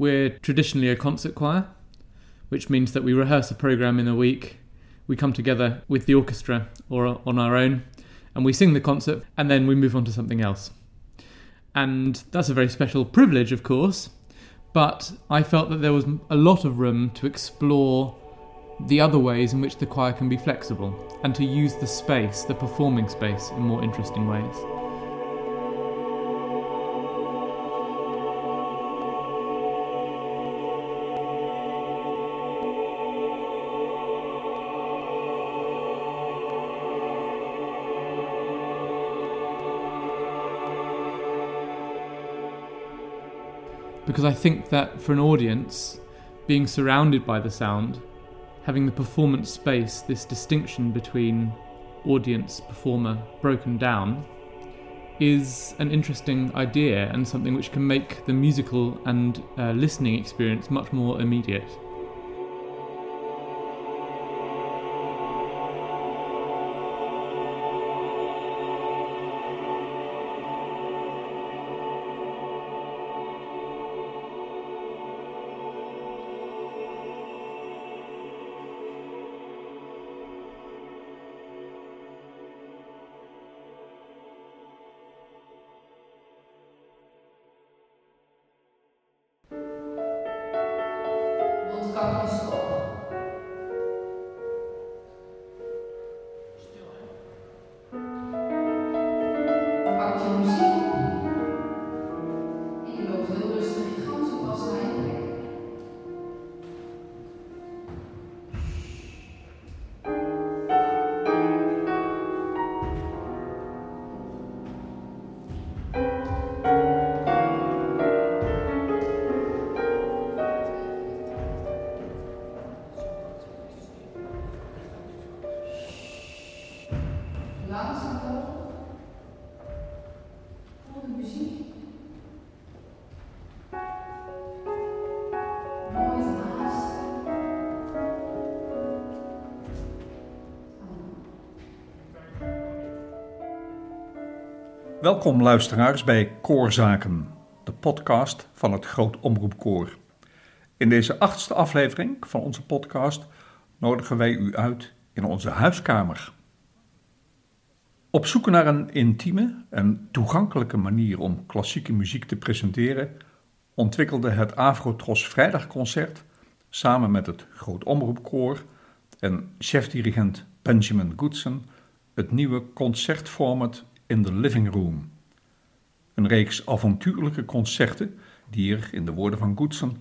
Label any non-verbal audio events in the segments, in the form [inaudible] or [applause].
We're traditionally a concert choir, which means that we rehearse a program in a week. We come together with the orchestra or on our own, and we sing the concert, and then we move on to something else. And that's a very special privilege, of course, but I felt that there was a lot of room to explore the other ways in which the choir can be flexible and to use the space, the performing space, in more interesting ways. Because I think that for an audience, being surrounded by the sound, having the performance space, this distinction between audience, performer broken down, is an interesting idea and something which can make the musical and uh, listening experience much more immediate. Welkom luisteraars bij Koorzaken, de podcast van het Groot Omroepkoor. In deze achtste aflevering van onze podcast nodigen wij u uit in onze huiskamer. Op zoek naar een intieme en toegankelijke manier om klassieke muziek te presenteren, ontwikkelde het Afrotros Vrijdagconcert samen met het Groot Omroepkoor en chefdirigent Benjamin Goodson het nieuwe concertformat in the Living Room. Een reeks avontuurlijke concerten die er, in de woorden van Goodson,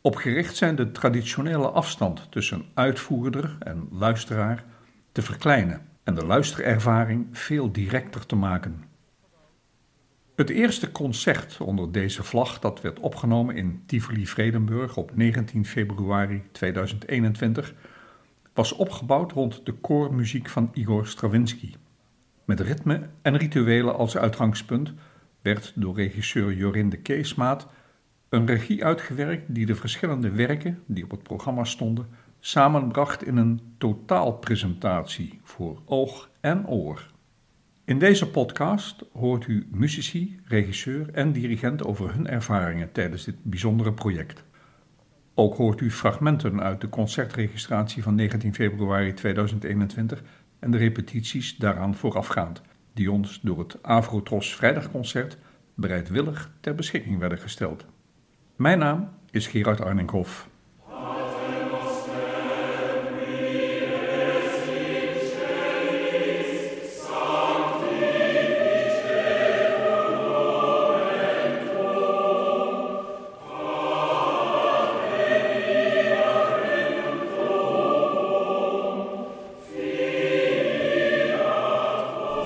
op gericht zijn de traditionele afstand tussen uitvoerder en luisteraar te verkleinen en de luisterervaring veel directer te maken. Het eerste concert onder deze vlag dat werd opgenomen in Tivoli-Vredenburg op 19 februari 2021 was opgebouwd rond de koormuziek van Igor Stravinsky. Met ritme en rituelen als uitgangspunt werd door regisseur Jorinde Keesmaat een regie uitgewerkt die de verschillende werken die op het programma stonden samenbracht in een totaalpresentatie voor oog en oor. In deze podcast hoort u muzici, regisseur en dirigent over hun ervaringen tijdens dit bijzondere project. Ook hoort u fragmenten uit de concertregistratie van 19 februari 2021 en de repetities daaraan voorafgaand, die ons door het Avrotros Vrijdagconcert bereidwillig ter beschikking werden gesteld. Mijn naam is Gerard Arninghoff.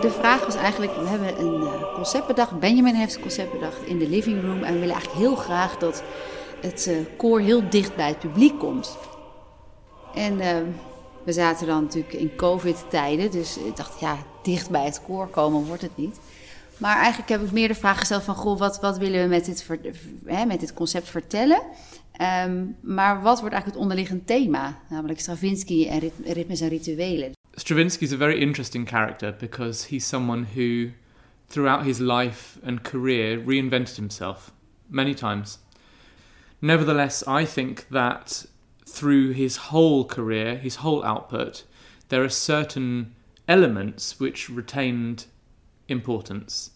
De vraag was eigenlijk, we hebben een uh, concept bedacht, Benjamin heeft een concept bedacht in de living room en we willen eigenlijk heel graag dat het uh, koor heel dicht bij het publiek komt. En uh, we zaten dan natuurlijk in covid-tijden, dus ik dacht, ja, dicht bij het koor komen wordt het niet. Maar eigenlijk heb ik meer de vraag gesteld van, goh, wat, wat willen we met dit, hè, met dit concept vertellen? Um, maar wat wordt eigenlijk het onderliggend thema? Namelijk Stravinsky en ritmes en rituelen. Stravinsky is a very interesting character because he's someone who, throughout his life and career, reinvented himself many times. Nevertheless, I think that through his whole career, his whole output, there are certain elements which retained importance.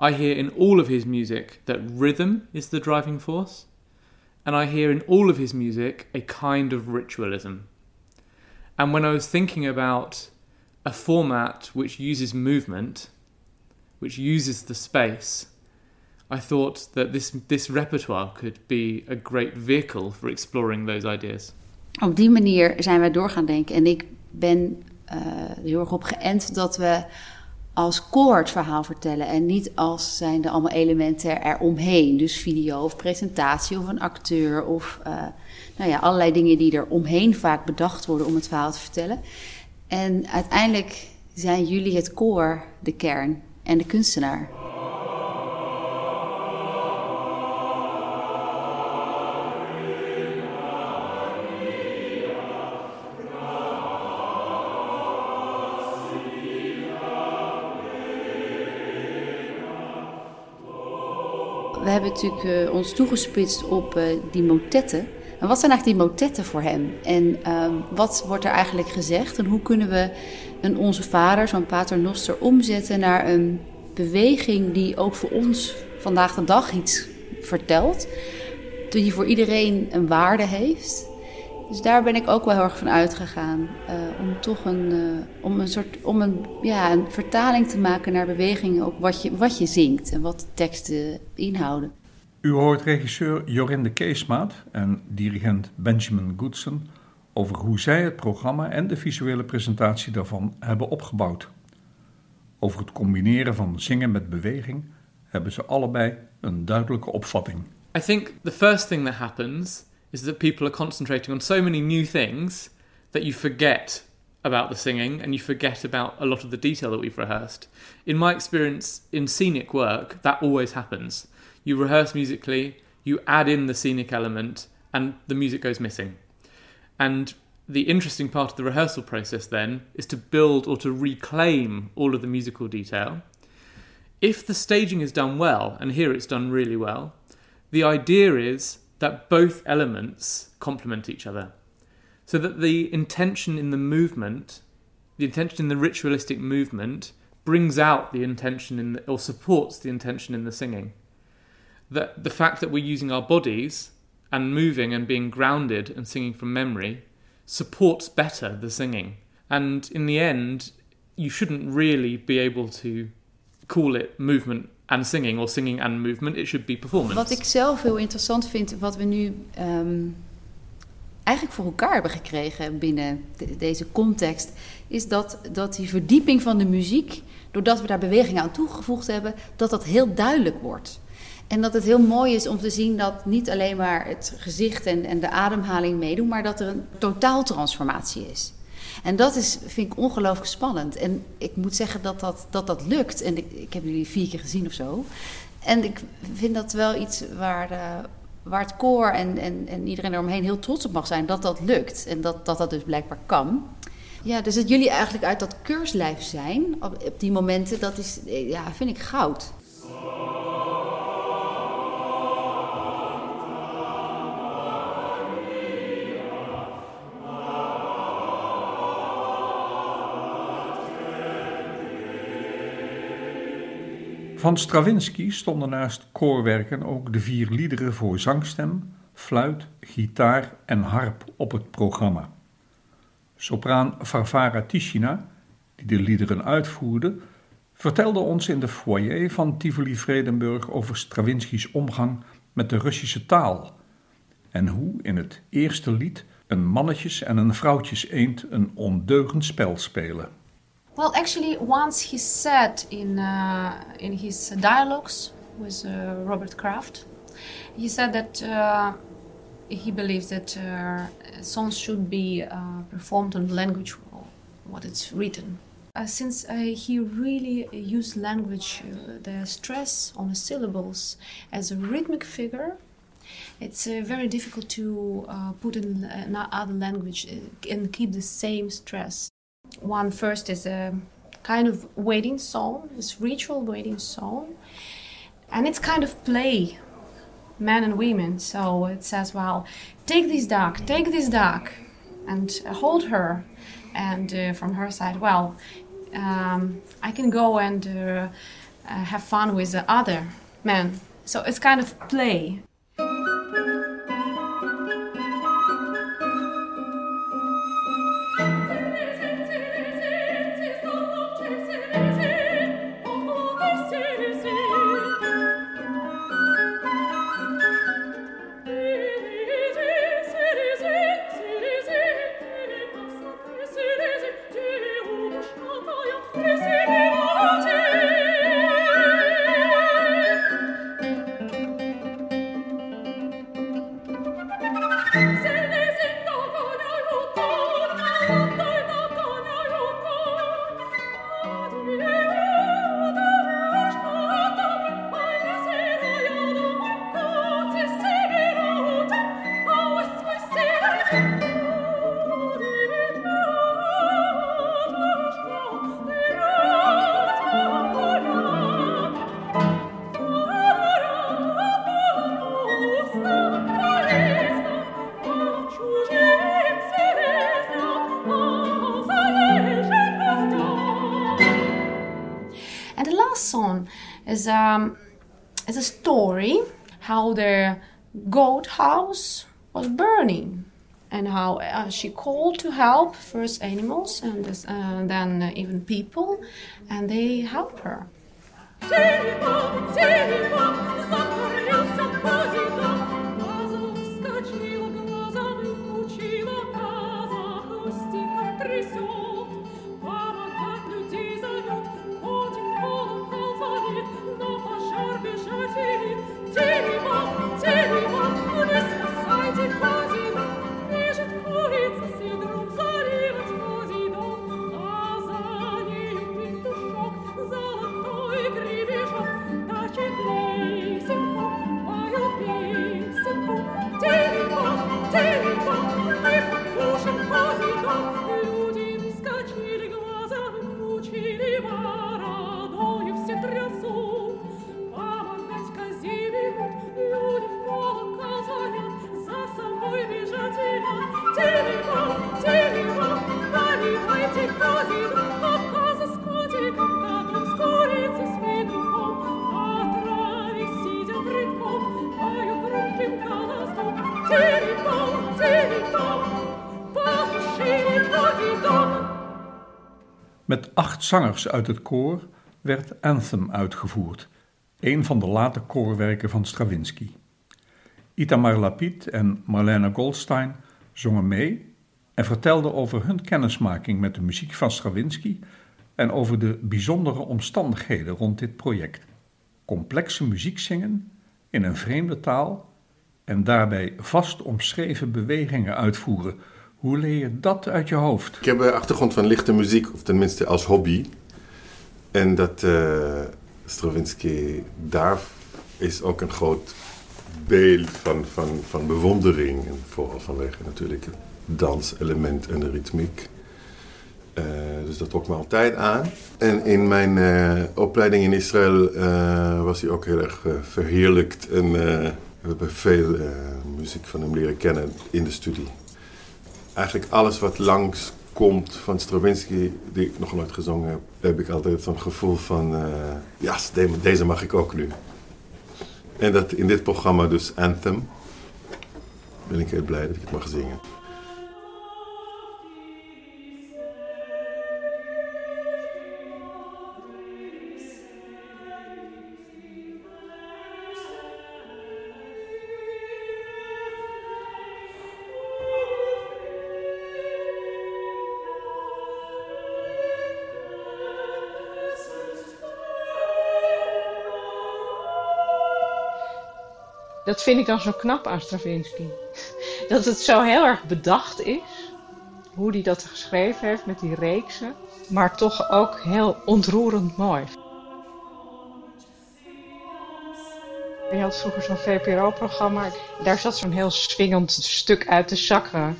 I hear in all of his music that rhythm is the driving force, and I hear in all of his music a kind of ritualism. And when I was thinking about a format which uses movement, which uses the space, I thought that this, this repertoire could be a great vehicle for exploring those ideas. Op die manier zijn wij door gaan denken. En ik ben uh, heel erg op geënt dat we als het verhaal vertellen. En niet als zijn er allemaal elementen eromheen. Dus video of presentatie of een acteur of uh, nou ja, allerlei dingen die er omheen vaak bedacht worden om het verhaal te vertellen. En uiteindelijk zijn jullie het koor de kern en de kunstenaar. we hebben natuurlijk uh, ons toegespitst op uh, die motetten. En wat zijn eigenlijk die motetten voor hem? En uh, wat wordt er eigenlijk gezegd? En hoe kunnen we een Onze Vader, zo'n paternoster, omzetten naar een beweging die ook voor ons vandaag de dag iets vertelt? Die voor iedereen een waarde heeft. Dus daar ben ik ook wel heel erg van uitgegaan. Uh, om toch een, uh, om een soort om een, ja, een vertaling te maken naar bewegingen, ook wat je, wat je zingt en wat teksten inhouden. U hoort regisseur Jorinde Keesmaat en dirigent Benjamin Goodson over hoe zij het programma en de visuele presentatie daarvan hebben opgebouwd. Over het combineren van zingen met beweging hebben ze allebei een duidelijke opvatting. I think the first thing that happens is that people are concentrating on so many new things that you forget about the singing and you forget about a lot of the detail that we've rehearsed. In my experience in scenic work, that always happens. You rehearse musically, you add in the scenic element, and the music goes missing. And the interesting part of the rehearsal process then is to build or to reclaim all of the musical detail. If the staging is done well, and here it's done really well, the idea is that both elements complement each other. So that the intention in the movement, the intention in the ritualistic movement, brings out the intention in the, or supports the intention in the singing. That the fact that we're using our bodies and moving and being grounded and singing from memory supports better the singing. And in the end, you shouldn't really be able to call it movement and singing or singing and movement. It should be performance. Wat ik zelf heel interessant vind, wat we nu um, eigenlijk voor elkaar hebben gekregen binnen de, deze context, is dat, dat die verdieping van de muziek, doordat we daar beweging aan toegevoegd hebben, dat dat heel duidelijk wordt. En dat het heel mooi is om te zien dat niet alleen maar het gezicht en, en de ademhaling meedoen, maar dat er een totaaltransformatie is. En dat is, vind ik ongelooflijk spannend. En ik moet zeggen dat dat, dat, dat lukt. En ik, heb jullie vier keer gezien of zo. En ik vind dat wel iets waar, uh, waar het koor en, en, en iedereen eromheen heel trots op mag zijn. Dat dat lukt. En dat dat, dat dus blijkbaar kan. Ja, dus dat jullie eigenlijk uit dat keurslijf zijn op, op die momenten, dat is, ja, vind ik goud. Van Stravinsky stonden naast koorwerken ook de vier liederen voor zangstem, fluit, gitaar en harp op het programma. Sopraan Varvara Tichina, die de liederen uitvoerde, vertelde ons in de foyer van Tivoli Vredenburg over Stravinsky's omgang met de Russische taal en hoe in het eerste lied een mannetjes- en een vrouwtjes-eend een ondeugend spel spelen. Well, actually, once he said in uh, in his dialogues with uh, Robert Kraft, he said that uh, he believes that uh, songs should be uh, performed on language what it's written. Uh, since he really used language, the stress on the syllables as a rhythmic figure, it's very difficult to put in another language and keep the same stress. One first is a kind of waiting song, this ritual waiting song, and it's kind of play men and women. So it says, well, take this dog, take this dog, and hold her. And uh, from her side, well, um, I can go and uh, uh, have fun with the other men. So it's kind of play. Um, is a story how the goat house was burning and how uh, she called to help first animals and this, uh, then uh, even people and they help her. Jimmy. Met acht zangers uit het koor werd Anthem uitgevoerd, een van de late koorwerken van Stravinsky. Itamar Lapid en Marlene Goldstein zongen mee en vertelden over hun kennismaking met de muziek van Stravinsky en over de bijzondere omstandigheden rond dit project. Complexe muziek zingen in een vreemde taal en daarbij vast omschreven bewegingen uitvoeren. Hoe leer je dat uit je hoofd? Ik heb een achtergrond van lichte muziek, of tenminste als hobby. En dat uh, Stravinsky, daar is ook een groot beeld van, van, van bewondering. Vooral vanwege natuurlijk het danselement en de ritmiek. Uh, dus dat trok me altijd aan. En in mijn opleiding in Israël was hij ook heel erg verheerlijkt. En we hebben veel muziek van hem leren kennen in de studie eigenlijk alles wat langs komt van Stravinsky, die ik nog nooit gezongen heb, heb ik altijd zo'n gevoel van, uh, ja, deze mag ik ook nu. En dat in dit programma dus Anthem, ben ik heel blij dat ik het mag zingen. Dat vind ik dan zo knap aan Stravinsky. [laughs] Dat het zo heel erg bedacht is. Hoe hij dat geschreven heeft met die reeksen. Maar toch ook heel ontroerend mooi. Je had vroeger zo'n VPRO-programma. Daar zat zo'n heel swingend stuk uit de zakken.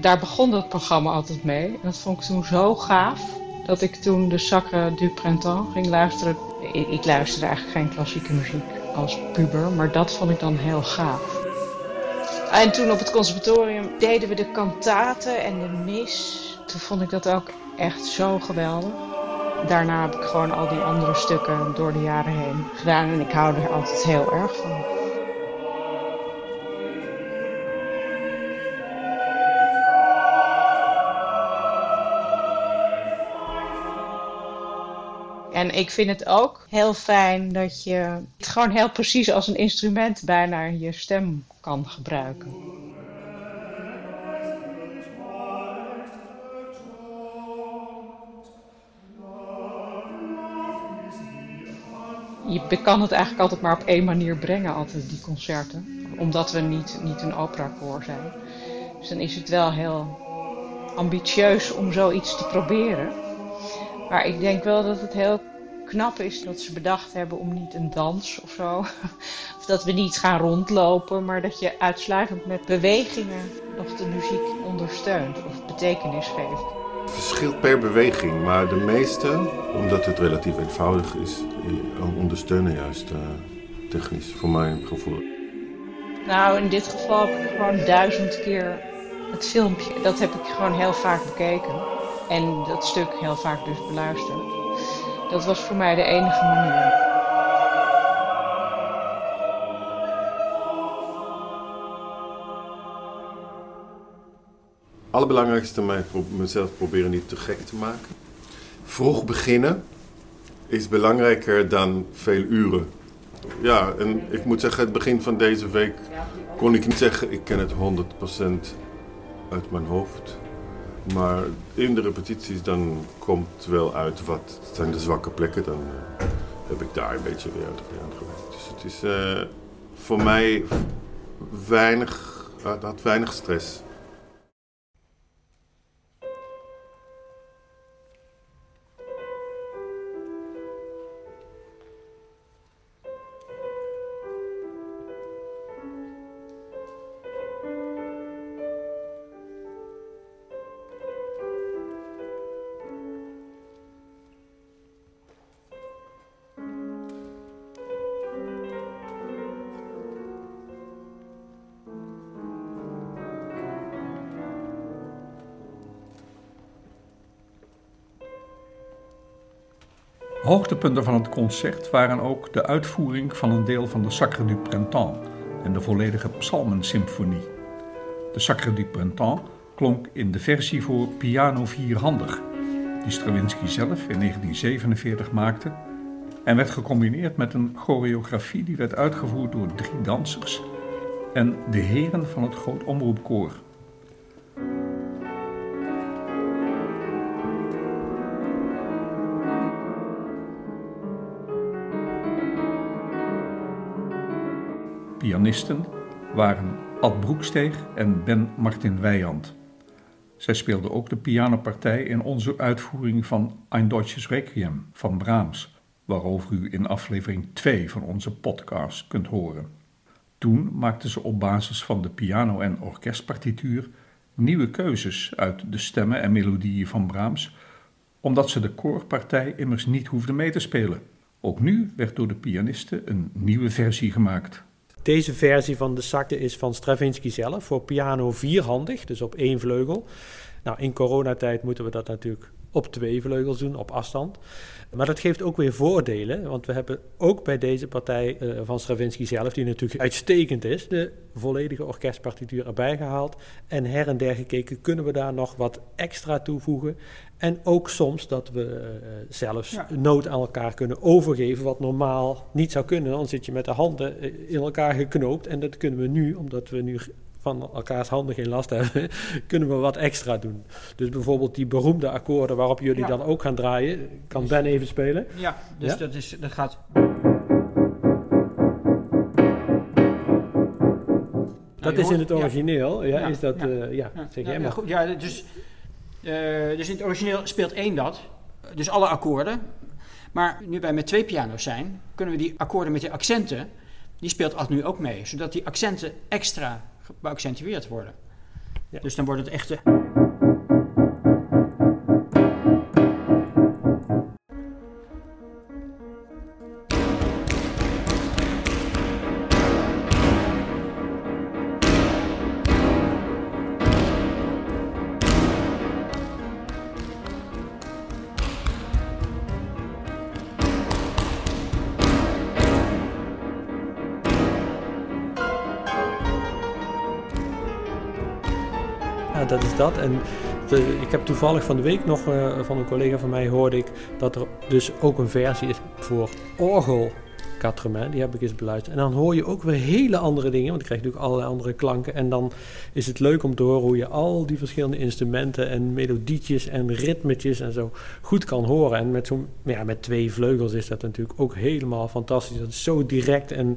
Daar begon dat programma altijd mee. En dat vond ik toen zo gaaf. Dat ik toen de zakken du printemps ging luisteren. Ik luisterde eigenlijk geen klassieke muziek. Als puber, maar dat vond ik dan heel gaaf. En toen op het conservatorium deden we de kantaten en de mis. Toen vond ik dat ook echt zo geweldig. Daarna heb ik gewoon al die andere stukken door de jaren heen gedaan en ik hou er altijd heel erg van. En ik vind het ook heel fijn dat je het gewoon heel precies als een instrument bijna je stem kan gebruiken. Je kan het eigenlijk altijd maar op één manier brengen, altijd die concerten. Omdat we niet, niet een operakoor zijn. Dus dan is het wel heel ambitieus om zoiets te proberen. Maar ik denk wel dat het heel knap is dat ze bedacht hebben om niet een dans of zo. [laughs] Of dat we niet gaan rondlopen, maar dat je uitsluitend met bewegingen nog de muziek ondersteunt of betekenis geeft. Het verschilt per beweging, maar de meeste, omdat het relatief eenvoudig is, eh, ondersteunen juist uh, technisch, voor mijn gevoel. Nou, in dit geval heb ik gewoon duizend keer het filmpje. Dat heb ik gewoon heel vaak bekeken. En dat stuk heel vaak dus beluisterd. Dat was voor mij de enige manier. Allerbelangrijkste mij mezelf proberen niet te gek te maken. Vroeg beginnen is belangrijker dan veel uren. Ja, en ik moet zeggen, het begin van deze week kon ik niet zeggen, ik ken het 100% uit mijn hoofd. Maar in de repetities dan komt wel uit wat zijn de zwakke plekken. Dan uh, heb ik daar een beetje weer aan gewerkt. Dus het is uh, voor mij weinig, uh, had weinig stress. Hoogtepunten van het concert waren ook de uitvoering van een deel van de Sacre du Printemps en de volledige Psalmensymfonie. De Sacre du Printemps klonk in de versie voor piano vierhandig, die Stravinsky zelf in 1947 maakte en werd gecombineerd met een choreografie die werd uitgevoerd door drie dansers en de heren van het Groot Omroepkoor. Pianisten waren Ad Broeksteeg en Ben Martin Weijand. Zij speelden ook de pianopartij in onze uitvoering van Ein Deutsches Requiem van Brahms, waarover u in aflevering 2 van onze podcast kunt horen. Toen maakten ze op basis van de piano- en orkestpartituur nieuwe keuzes uit de stemmen en melodieën van Brahms, omdat ze de koorpartij immers niet hoefden mee te spelen. Ook nu werd door de pianisten een nieuwe versie gemaakt. Deze versie van de Sakte is van Stravinsky zelf voor piano vierhandig, dus op één vleugel. Nou, in coronatijd moeten we dat natuurlijk op twee vleugels doen, op afstand. Maar dat geeft ook weer voordelen, want we hebben ook bij deze partij uh, van Stravinsky zelf, die natuurlijk uitstekend is, de volledige orkestpartituur erbij gehaald. En her en der gekeken, kunnen we daar nog wat extra toevoegen? En ook soms dat we uh, zelfs ja. nood aan elkaar kunnen overgeven, wat normaal niet zou kunnen. Dan zit je met de handen in elkaar geknoopt. En dat kunnen we nu, omdat we nu van elkaars handen geen last hebben, [laughs] kunnen we wat extra doen. Dus bijvoorbeeld die beroemde akkoorden waarop jullie ja. dan ook gaan draaien, kan dus, Ben even spelen? Ja, dus ja? Dat, is, dat gaat. Dat is in het origineel, ja, is dat, uh, ja, zeg jij maar. Goed, ja, dus, uh, dus in het origineel speelt één dat, dus alle akkoorden. Maar nu wij met twee piano's zijn, kunnen we die akkoorden met die accenten, die speelt Ad nu ook mee. Zodat die accenten extra geaccentueerd worden. Ja. Dus dan wordt het echte. En de- ik heb toevallig van de week nog eh, van een collega van mij hoorde ik dat er dus ook een versie is voor orgel. Die heb ik eens beluisterd. En dan hoor je ook weer hele andere dingen, want dan krijg je natuurlijk allerlei andere klanken. En dan is het leuk om te horen hoe je al die verschillende instrumenten en melodietjes en ritmetjes en zo goed kan horen. En met, zo'n, ja, met twee vleugels is dat natuurlijk ook helemaal fantastisch. Dat is zo direct en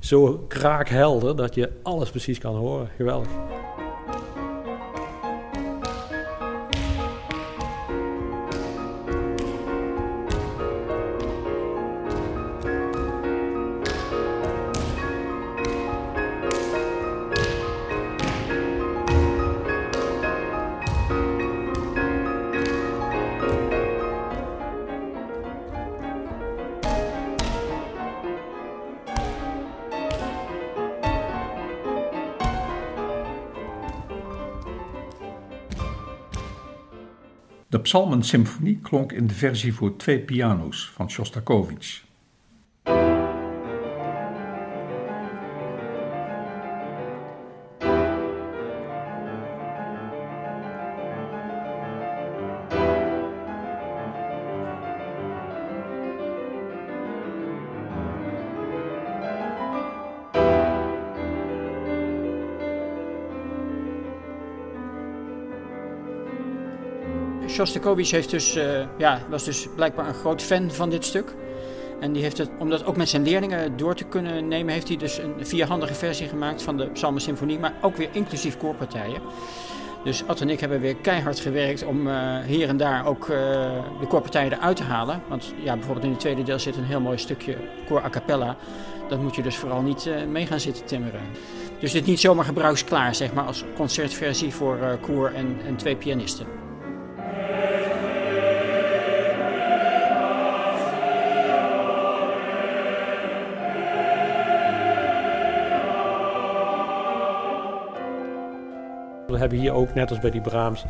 zo kraakhelder dat je alles precies kan horen. Geweldig. Psalmen-symfonie klonk in de versie voor twee piano's van Shostakovich. Shostakovich heeft dus, eh, ja, was dus blijkbaar een groot fan van dit stuk. En die heeft het, om dat ook met zijn leerlingen door te kunnen nemen, heeft hij dus een vierhandige versie gemaakt van de Psalmen Symfonie, maar ook weer inclusief koorpartijen. Dus Ad en ik hebben weer keihard gewerkt om eh, hier en daar ook eh, de koorpartijen eruit te halen. Want ja, bijvoorbeeld in het tweede deel zit een heel mooi stukje koor a cappella. Dat moet je dus vooral niet mee gaan zitten timmeren. Dus dit niet zomaar gebruiksklaar, zeg maar, als concertversie voor koor en, en twee pianisten. Hebben hier ook, net als bij die Brahms,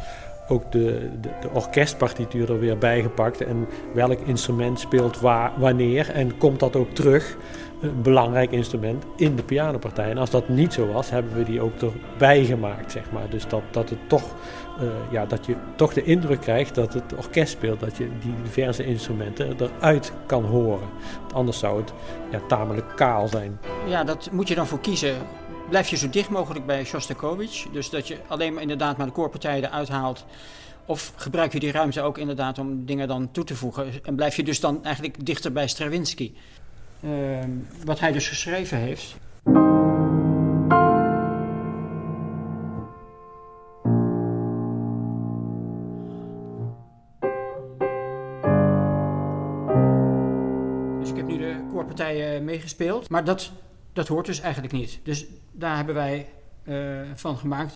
ook de, de, orkestpartituur er weer bijgepakt. En welk instrument speelt waar, wanneer en komt dat ook terug, een belangrijk instrument, in de pianopartij. En als dat niet zo was, hebben we die ook erbij gemaakt, zeg maar. Dus dat, dat, het toch, eh, ja, dat je toch de indruk krijgt dat het orkest speelt. Dat je die diverse instrumenten eruit kan horen. Want anders zou het ja, tamelijk kaal zijn. Ja, dat moet je dan voor kiezen. Blijf je zo dicht mogelijk bij Shostakovich. Dus dat je alleen maar inderdaad maar de koorpartijen eruit haalt. Of gebruik je die ruimte ook inderdaad om dingen dan toe te voegen. En blijf je dus dan eigenlijk dichter bij Stravinsky. Ehm, wat hij dus geschreven heeft. Dus ik heb nu de koorpartijen meegespeeld. Maar dat, dat hoort dus eigenlijk niet. Dus daar hebben wij eh, van gemaakt.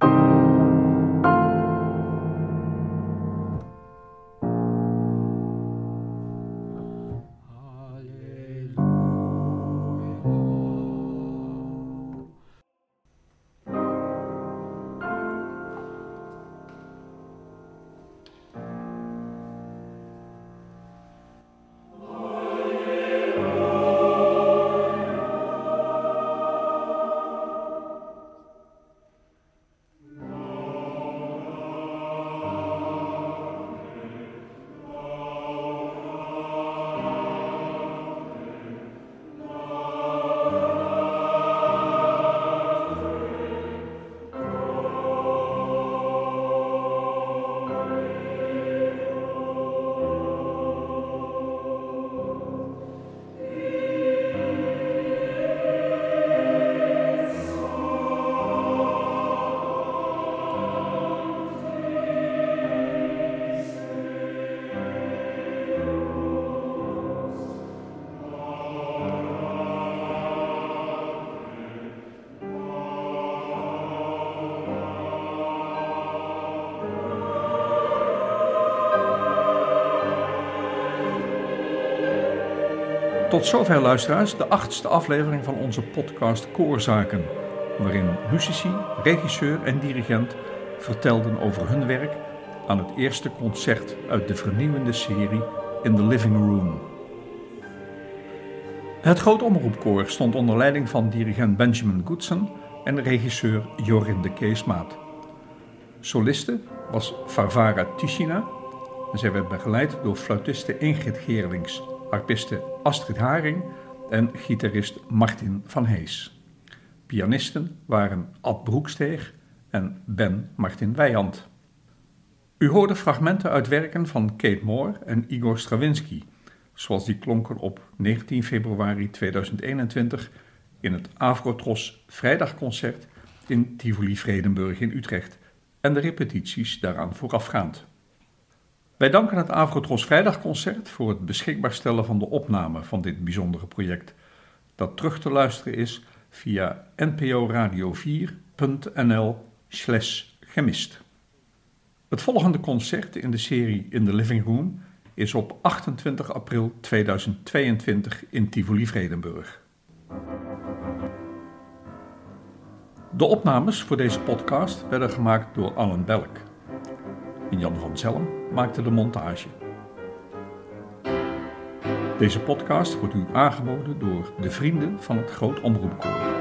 Tot zover luisteraars, de achtste aflevering van onze podcast Koorzaken, waarin muzici, regisseur en dirigent vertelden over hun werk aan het eerste concert uit de vernieuwende serie In the Living Room. Het Groot Omroepkoor stond onder leiding van dirigent Benjamin Goodson en regisseur Jorin de Keesmaat. Soliste was Varvara Tichina en zij werd begeleid door fluitiste Ingrid Geerlings, harpiste Astrid Haring en gitarist Martin van Hees. Pianisten waren Ad Broeksteeg en Ben Martin Weijand. U hoorde fragmenten uit werken van Kate Moore en Igor Stravinsky, zoals die klonken op 19 februari 2021 in het Avrotros Vrijdagconcert in Tivoli Vredenburg in Utrecht en de repetities daaraan voorafgaand. Wij danken het Avrotros Vrijdagconcert voor het beschikbaar stellen van de opname van dit bijzondere project, dat terug te luisteren is via nporadio4.nl gemist. Het volgende concert in de serie In the Living Room is op 28 april 2022 in Tivoli Vredenburg. De opnames voor deze podcast werden gemaakt door Alan Belk. En Jan van Zelm maakte de montage. Deze podcast wordt u aangeboden door de vrienden van het Groot Omroepkoor.